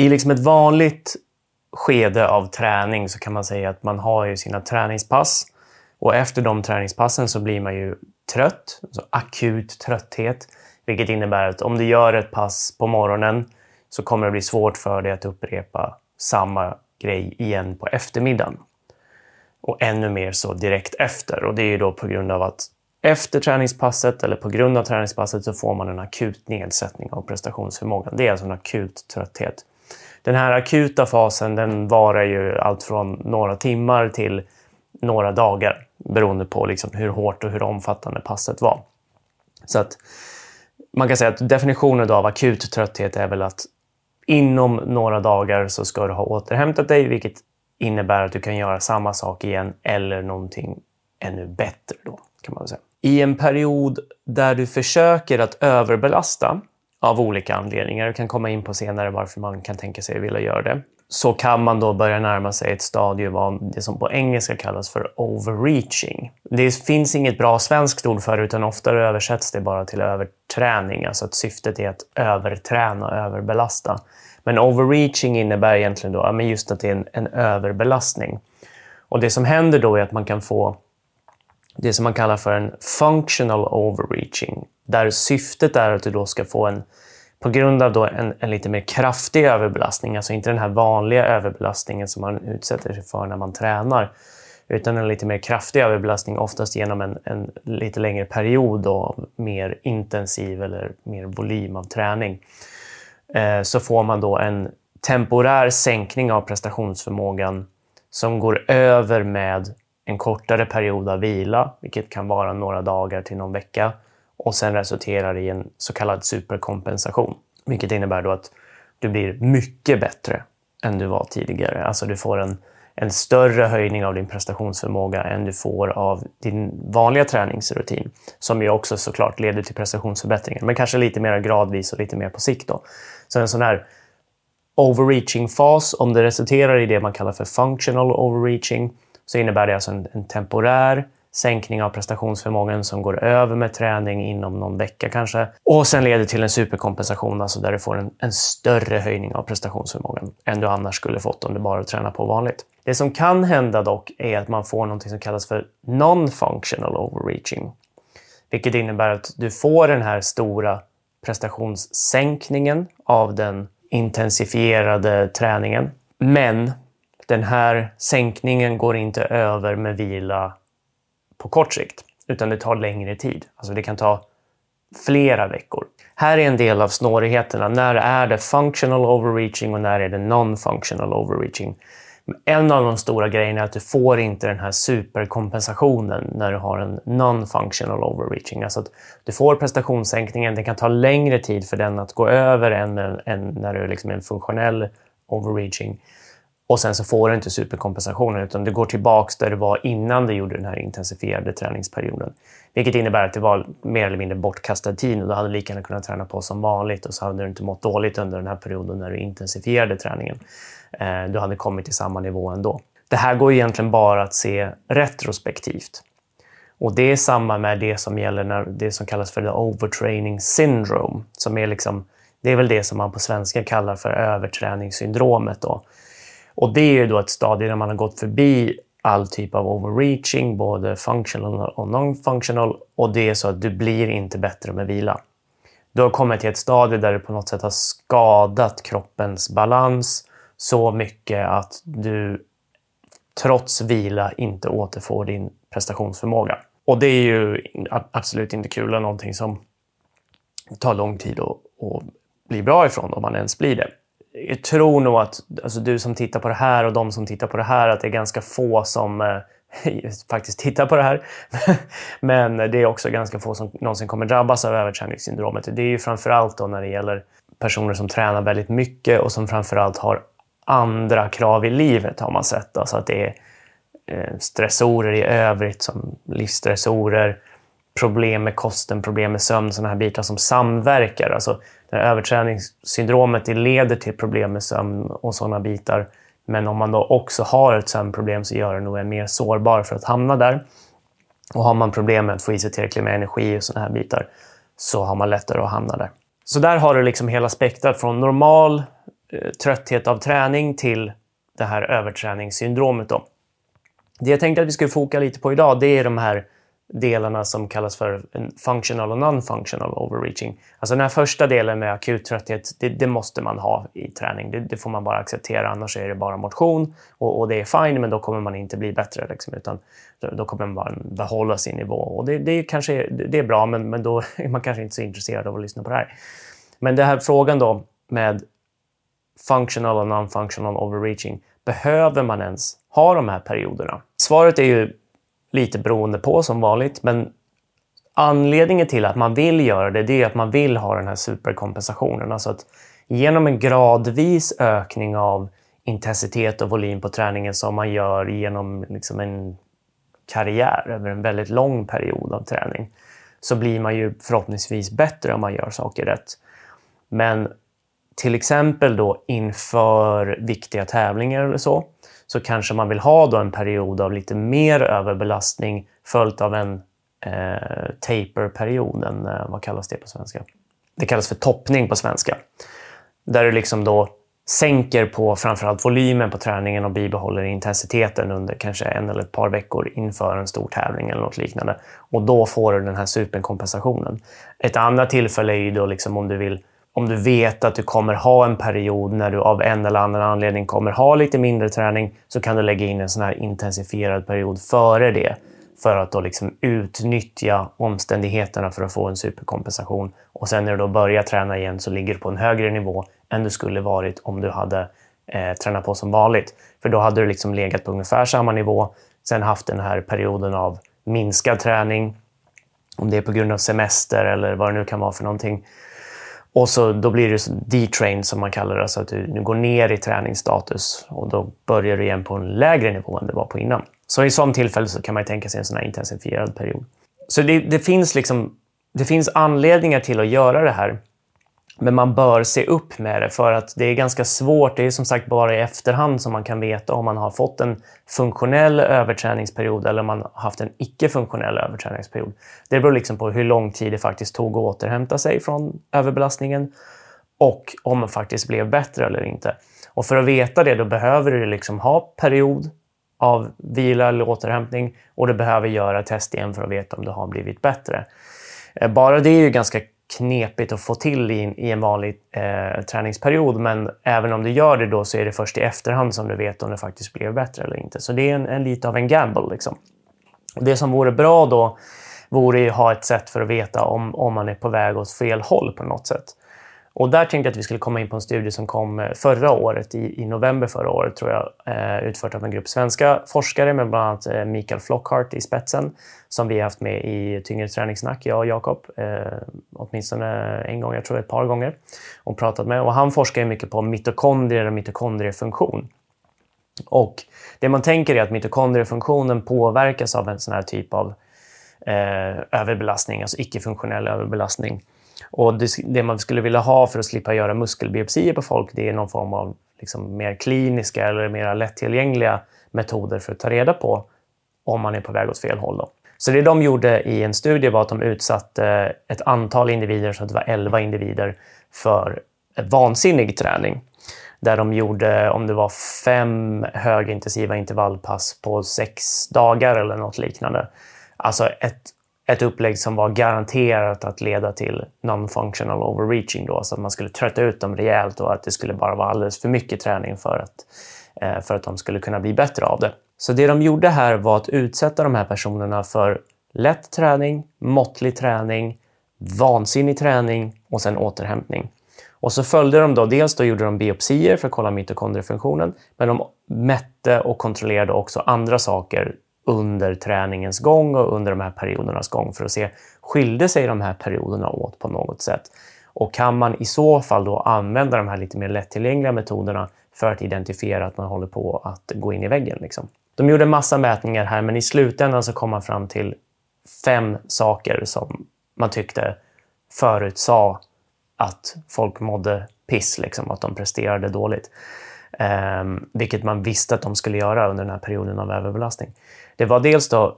I liksom ett vanligt skede av träning så kan man säga att man har ju sina träningspass och efter de träningspassen så blir man ju trött, alltså akut trötthet, vilket innebär att om du gör ett pass på morgonen så kommer det bli svårt för dig att upprepa samma grej igen på eftermiddagen. Och ännu mer så direkt efter. Och det är ju då på grund av att efter träningspasset eller på grund av träningspasset så får man en akut nedsättning av prestationsförmågan. Det är alltså en akut trötthet. Den här akuta fasen den varar ju allt från några timmar till några dagar beroende på liksom hur hårt och hur omfattande passet var. Så att man kan säga att definitionen av akut trötthet är väl att inom några dagar så ska du ha återhämtat dig, vilket innebär att du kan göra samma sak igen eller någonting ännu bättre. Då, kan man säga. I en period där du försöker att överbelasta av olika anledningar, vi kan komma in på senare varför man kan tänka sig att vilja göra det, så kan man då börja närma sig ett stadium av det som på engelska kallas för overreaching. Det finns inget bra svenskt ord för det, utan ofta översätts det bara till överträning, alltså att syftet är att överträna och överbelasta. Men overreaching innebär egentligen då, just att det är en, en överbelastning. Och det som händer då är att man kan få det som man kallar för en functional overreaching, där syftet är att du då ska få en på grund av då en, en lite mer kraftig överbelastning, alltså inte den här vanliga överbelastningen som man utsätter sig för när man tränar, utan en lite mer kraftig överbelastning, oftast genom en, en lite längre period av mer intensiv eller mer volym av träning, eh, så får man då en temporär sänkning av prestationsförmågan som går över med en kortare period av vila, vilket kan vara några dagar till någon vecka, och sen resulterar i en så kallad superkompensation. Vilket innebär då att du blir mycket bättre än du var tidigare. Alltså du får en, en större höjning av din prestationsförmåga än du får av din vanliga träningsrutin. Som ju också såklart leder till prestationsförbättringar, men kanske lite mer gradvis och lite mer på sikt. Då. Så en sån här overreaching-fas, om det resulterar i det man kallar för functional overreaching, så innebär det alltså en, en temporär sänkning av prestationsförmågan som går över med träning inom någon vecka kanske. Och sen leder till en superkompensation, alltså där du får en, en större höjning av prestationsförmågan än du annars skulle fått om du bara tränar på vanligt. Det som kan hända dock är att man får något som kallas för non-functional overreaching. Vilket innebär att du får den här stora prestationssänkningen av den intensifierade träningen. Men den här sänkningen går inte över med vila på kort sikt, utan det tar längre tid. Alltså det kan ta flera veckor. Här är en del av snårigheterna. När är det functional overreaching och när är det non-functional overreaching? En av de stora grejerna är att du får inte den här superkompensationen när du har en non-functional overreaching. Alltså att du får prestationssänkningen, det kan ta längre tid för den att gå över än, än när du är liksom en funktionell overreaching. Och sen så får du inte superkompensationen utan du går tillbaks där du var innan du gjorde den här intensifierade träningsperioden. Vilket innebär att det var mer eller mindre bortkastad tid och du hade lika gärna kunnat träna på som vanligt och så hade du inte mått dåligt under den här perioden när du intensifierade träningen. Eh, du hade kommit till samma nivå ändå. Det här går egentligen bara att se retrospektivt. Och det är samma med det som gäller när det som kallas för the overtraining syndrome. Som är liksom, det är väl det som man på svenska kallar för överträningssyndromet. Då och det är ju då ett stadie där man har gått förbi all typ av overreaching, både functional och non-functional. Och det är så att du blir inte bättre med vila. Du har kommit till ett stadie där du på något sätt har skadat kroppens balans så mycket att du trots vila inte återfår din prestationsförmåga. Och det är ju absolut inte kul eller någonting som tar lång tid att, att bli bra ifrån om man ens blir det jag tror nog att alltså du som tittar på det här och de som tittar på det här, att det är ganska få som eh, faktiskt tittar på det här. Men det är också ganska få som någonsin kommer drabbas av överträningssyndromet. Det är ju framförallt då när det gäller personer som tränar väldigt mycket och som framförallt har andra krav i livet har man sett. Alltså att det är eh, stressorer i övrigt som livsstressorer, problem med kosten, problem med sömn, sådana här bitar som samverkar. Alltså det här överträningssyndromet det leder till problem med sömn och sådana bitar. Men om man då också har ett sömnproblem så gör det nog en mer sårbar för att hamna där. Och har man problem med att få i sig tillräckligt med energi och sådana här bitar så har man lättare att hamna där. Så där har du liksom hela spektrat från normal eh, trötthet av träning till det här överträningssyndromet. Då. Det jag tänkte att vi skulle foka lite på idag det är de här delarna som kallas för functional och non-functional overreaching. Alltså den här första delen med akut trötthet, det, det måste man ha i träning. Det, det, får man bara acceptera, annars är det bara motion och, och, det är fine, men då kommer man inte bli bättre. Liksom, utan då kommer man bara behålla sin nivå. Och det, det, kanske, det är bra, men, men då är man kanske inte så intresserad av att lyssna på det här. Men den här frågan då med functional och non-functional overreaching, behöver man ens ha de här perioderna? Svaret är ju lite beroende på som vanligt, men anledningen till att man vill göra det, det är att man vill ha den här superkompensationen. Alltså att genom en gradvis ökning av intensitet och volym på träningen som man gör genom liksom en karriär över en väldigt lång period av träning så blir man ju förhoppningsvis bättre om man gör saker rätt. Men till exempel då inför viktiga tävlingar eller så, så kanske man vill ha då en period av lite mer överbelastning följt av en eh, taper-period. En, eh, vad kallas det på svenska? Det kallas för toppning på svenska. Där du liksom då sänker på framförallt volymen på träningen och bibehåller intensiteten under kanske en eller ett par veckor inför en stor tävling eller något liknande. Och då får du den här superkompensationen. Ett annat tillfälle är ju då liksom om du vill om du vet att du kommer ha en period när du av en eller annan anledning kommer ha lite mindre träning så kan du lägga in en sån här intensifierad period före det för att då liksom utnyttja omständigheterna för att få en superkompensation. Och sen när du då börjar träna igen så ligger du på en högre nivå än du skulle varit om du hade eh, tränat på som vanligt. För då hade du liksom legat på ungefär samma nivå, sen haft den här perioden av minskad träning, om det är på grund av semester eller vad det nu kan vara för någonting. Och så, då blir det detrain som man kallar det, alltså att du, går ner i träningsstatus och då börjar du igen på en lägre nivå än det var på innan. Så i sådant tillfälle så kan man tänka sig en sån här intensifierad period. Så det, det, finns liksom, det finns anledningar till att göra det här. Men man bör se upp med det för att det är ganska svårt. Det är som sagt bara i efterhand som man kan veta om man har fått en funktionell överträningsperiod eller om man har haft en icke-funktionell överträningsperiod. Det beror liksom på hur lång tid det faktiskt tog att återhämta sig från överbelastningen och om man faktiskt blev bättre eller inte. Och för att veta det, då behöver du liksom ha period av vila eller återhämtning och du behöver göra test igen för att veta om du har blivit bättre. Eh, bara det är ju ganska knepigt att få till i, i en vanlig eh, träningsperiod. Men även om du gör det då så är det först i efterhand som du vet om det faktiskt blev bättre eller inte. Så det är en, en lite av en gamble. Liksom. Det som vore bra då vore att ha ett sätt för att veta om, om man är på väg åt fel håll på något sätt. Och där tänkte jag att vi skulle komma in på en studie som kom eh, förra året, i, i november förra året, tror jag, eh, utfört av en grupp svenska forskare med bland annat eh, Mikael Flockhart i spetsen, som vi har haft med i Tyngre träningssnack, jag och Jakob, eh, åtminstone en gång, jag tror ett par gånger, och pratat med. Och han forskar mycket på mitokondrier och mitokondriefunktion. Och det man tänker är att mitokondriefunktionen påverkas av en sån här typ av eh, överbelastning, alltså icke-funktionell överbelastning. Och det, det, man skulle vilja ha för att slippa göra muskelbiopsier på folk, det är någon form av liksom mer kliniska eller mer lättillgängliga metoder för att ta reda på om man är på väg åt fel håll. Då. Så det de gjorde i en studie var att de utsatte ett antal individer, så det var 11 individer, för vansinnig träning. Där de gjorde, om det var fem högintensiva intervallpass på sex dagar eller något liknande. Alltså ett ett upplägg som var garanterat att leda till non-functional overreaching. Då, så att man skulle trötta ut dem rejält och att det skulle bara vara alldeles för mycket träning för att, eh, för att de skulle kunna bli bättre av det. Så det de gjorde här var att utsätta de här personerna för lätt träning, måttlig träning, vansinnig träning och sen återhämtning. Och så följde de då, dels då gjorde de biopsier för att kolla mitokondriefunktionen, men de mätte och kontrollerade också andra saker under träningens gång och under de här periodernas gång för att se, skilde sig de här perioderna åt på något sätt? Och kan man i så fall då använda de här lite mer lättillgängliga metoderna för att identifiera att man håller på att gå in i väggen? Liksom? De gjorde massa mätningar här, men i slutändan så kom man fram till fem saker som man tyckte förutsade att folk mådde piss, liksom, att de presterade dåligt. Ehm, vilket man visste att de skulle göra under den här perioden av överbelastning. Det var dels då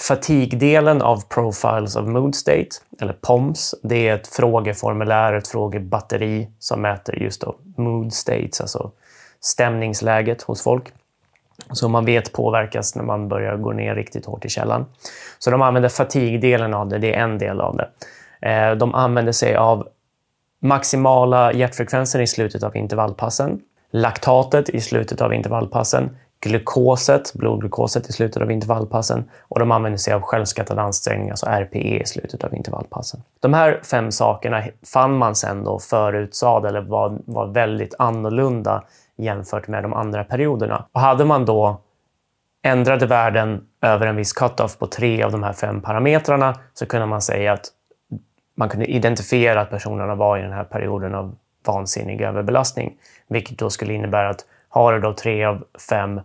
Fatigdelen av Profiles of Mood State, eller POMS, det är ett frågeformulär, ett frågebatteri som mäter just då mood states, alltså stämningsläget hos folk. Som man vet påverkas när man börjar gå ner riktigt hårt i källan. Så de använder fatigdelen av det, det är en del av det. Ehm, de använder sig av maximala hjärtfrekvenser i slutet av intervallpassen, laktatet i slutet av intervallpassen, glukoset, blodglukoset i slutet av intervallpassen och de använder sig av självskattad ansträngning, alltså RPE, i slutet av intervallpassen. De här fem sakerna fann man sen då förutsade eller var, var väldigt annorlunda jämfört med de andra perioderna. Och hade man då ändrade värden över en viss cut-off på tre av de här fem parametrarna så kunde man säga att man kunde identifiera att personerna var i den här perioden av vansinnig överbelastning. Vilket då skulle innebära att har du då tre av fem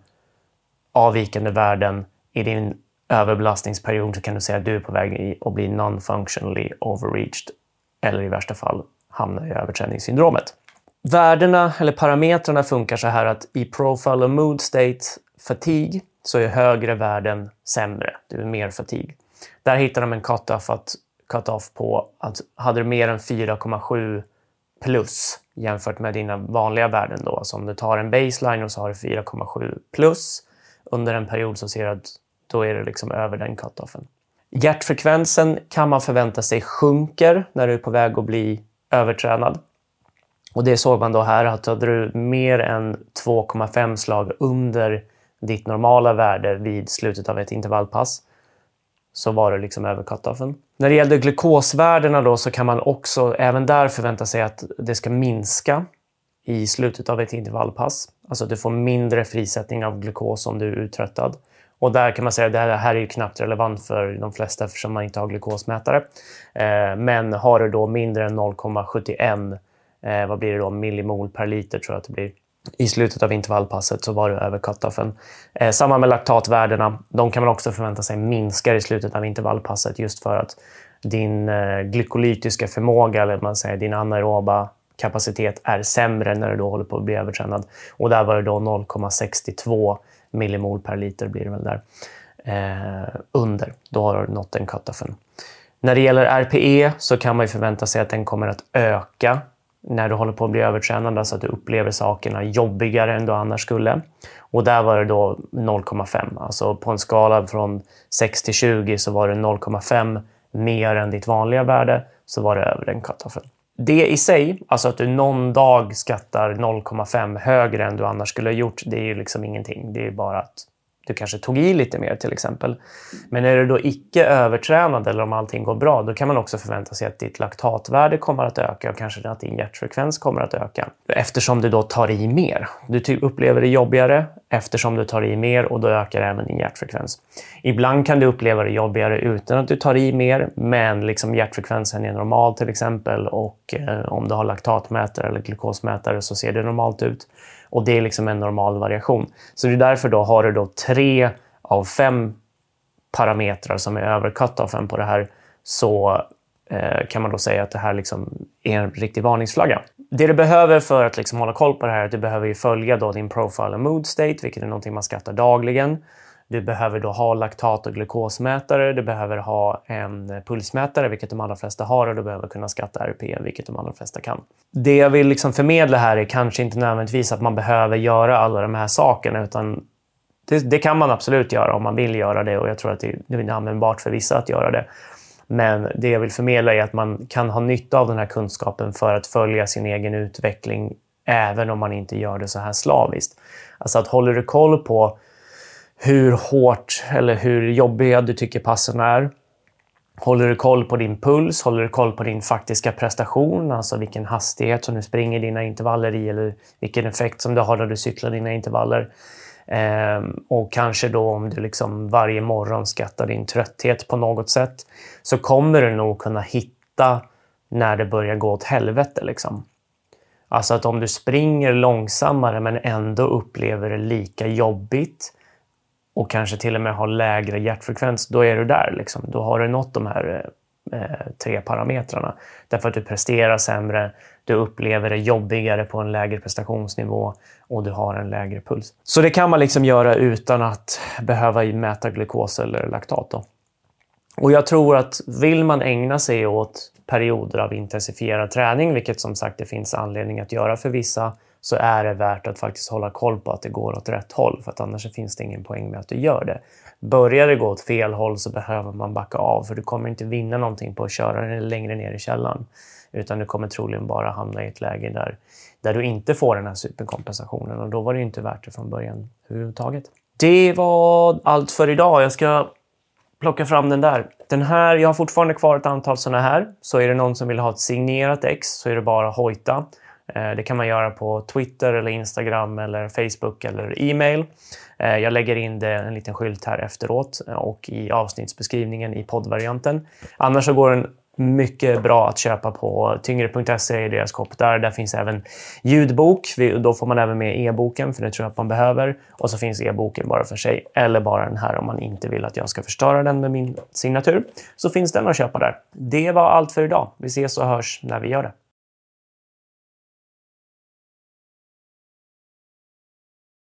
avvikande värden i din överbelastningsperiod så kan du säga att du är på väg att bli non-functionally overreached eller i värsta fall hamna i överträningssyndromet. Värdena eller parametrarna funkar så här att i profile och mood state fatigue så är högre värden sämre. Du är mer fatigue. Där hittar de en cut-off, att, cut off på att hade du mer än 4,7 plus jämfört med dina vanliga värden då. Så om du tar en baseline och så har du 4,7 plus under en period så ser du att då är du liksom över den cut-offen. Hjärtfrekvensen kan man förvänta sig sjunker när du är på väg att bli övertränad. Och det såg man då här att hade du mer än 2,5 slag under ditt normala värde vid slutet av ett intervallpass så var det liksom över cut-offen. När det gällde glukosvärdena då så kan man också även där förvänta sig att det ska minska i slutet av ett intervallpass. Alltså du får mindre frisättning av glukos om du är uttröttad. Och där kan man säga att det här är ju knappt relevant för de flesta eftersom man inte har glukosmätare. Eh, men har du då mindre än 0,71 eh, vad blir det då, millimol per liter tror jag att det blir. I slutet av intervallpasset så var det över cut-offen. Eh, samma med laktatvärdena. De kan man också förvänta sig minskar i slutet av intervallpasset just för att din eh, glykolytiska förmåga, eller man säger din anaeroba kapacitet är sämre när du då håller på att bli övertränad. Och där var det då 0,62 millimol per liter blir det väl där. Eh, under, då har du nått den cut-offen. När det gäller RPE så kan man förvänta sig att den kommer att öka när du håller på att bli övertränad, alltså att du upplever sakerna jobbigare än du annars skulle. Och där var det då 0,5. Alltså på en skala från 6 till 20 så var det 0,5 mer än ditt vanliga värde, så var det över den cut-offen. Det i sig, alltså att du någon dag skattar 0,5 högre än du annars skulle ha gjort, det är ju liksom ingenting. Det är bara att du kanske tog i lite mer till exempel. Men är du då icke övertränad eller om allting går bra, då kan man också förvänta sig att ditt laktatvärde kommer att öka och kanske att din hjärtfrekvens kommer att öka. Eftersom du då tar i mer. Du upplever det jobbigare eftersom du tar i mer och då ökar även din hjärtfrekvens. Ibland kan du uppleva det jobbigare utan att du tar i mer, men liksom hjärtfrekvensen är normal till exempel och eh, om du har laktatmätare eller glukosmätare så ser det normalt ut. Och det är liksom en normal variation. Så det är därför då har du då tre av fem parametrar som är över cut-offen på det här så eh, kan man då säga att det här liksom är en riktig varningsflagga. Det du behöver för att liksom hålla koll på det här är att du behöver följa då din profile och mood state, vilket är någonting man skattar dagligen. Du behöver då ha laktat och glukosmätare, du behöver ha en pulsmätare, vilket de allra flesta har, och du behöver kunna skatta RP, vilket de allra flesta kan. Det jag vill liksom förmedla här är kanske inte nödvändigtvis att man behöver göra alla de här sakerna, utan det, det kan man absolut göra om man vill göra det och jag tror att det, det är användbart för vissa att göra det. Men det jag vill förmedla är att man kan ha nytta av den här kunskapen för att följa sin egen utveckling även om man inte gör det så här slaviskt. Alltså att håller du koll på hur hårt eller hur jobbiga du tycker passen är. Håller du koll på din puls? Håller du koll på din faktiska prestation? Alltså vilken hastighet som du springer dina intervaller i eller vilken effekt som du har när du cyklar dina intervaller. Ehm, och kanske då om du liksom varje morgon skattar din trötthet på något sätt så kommer du nog kunna hitta när det börjar gå åt helvete. Liksom. Alltså att om du springer långsammare men ändå upplever det lika jobbigt och kanske till och med har lägre hjärtfrekvens, då är du där. Liksom. Då har du nått de här eh, tre parametrarna. Därför att du presterar sämre, du upplever det jobbigare på en lägre prestationsnivå och du har en lägre puls. Så det kan man liksom göra utan att behöva mäta glukos eller laktat. Då. Och jag tror att vill man ägna sig åt perioder av intensifierad träning, vilket som sagt det finns anledning att göra för vissa, så är det värt att faktiskt hålla koll på att det går åt rätt håll. För att annars finns det ingen poäng med att du gör det. Börjar det gå åt fel håll så behöver man backa av för du kommer inte vinna någonting på att köra den längre ner i källan. Utan du kommer troligen bara hamna i ett läge där, där du inte får den här superkompensationen och då var det inte värt det från början överhuvudtaget. Det var allt för idag. Jag ska plocka fram den där. Den här, jag har fortfarande kvar ett antal sådana här. Så är det någon som vill ha ett signerat ex så är det bara hojta. Eh, det kan man göra på Twitter, eller Instagram, eller Facebook eller e-mail. Eh, jag lägger in det, en liten skylt här efteråt eh, och i avsnittsbeskrivningen i poddvarianten. Annars så går den mycket bra att köpa på tyngre.se i deras shop där. Där finns även ljudbok. Då får man även med e-boken, för det tror jag att man behöver. Och så finns e-boken bara för sig, eller bara den här om man inte vill att jag ska förstöra den med min signatur. Så finns den att köpa där. Det var allt för idag. Vi ses och hörs när vi gör det.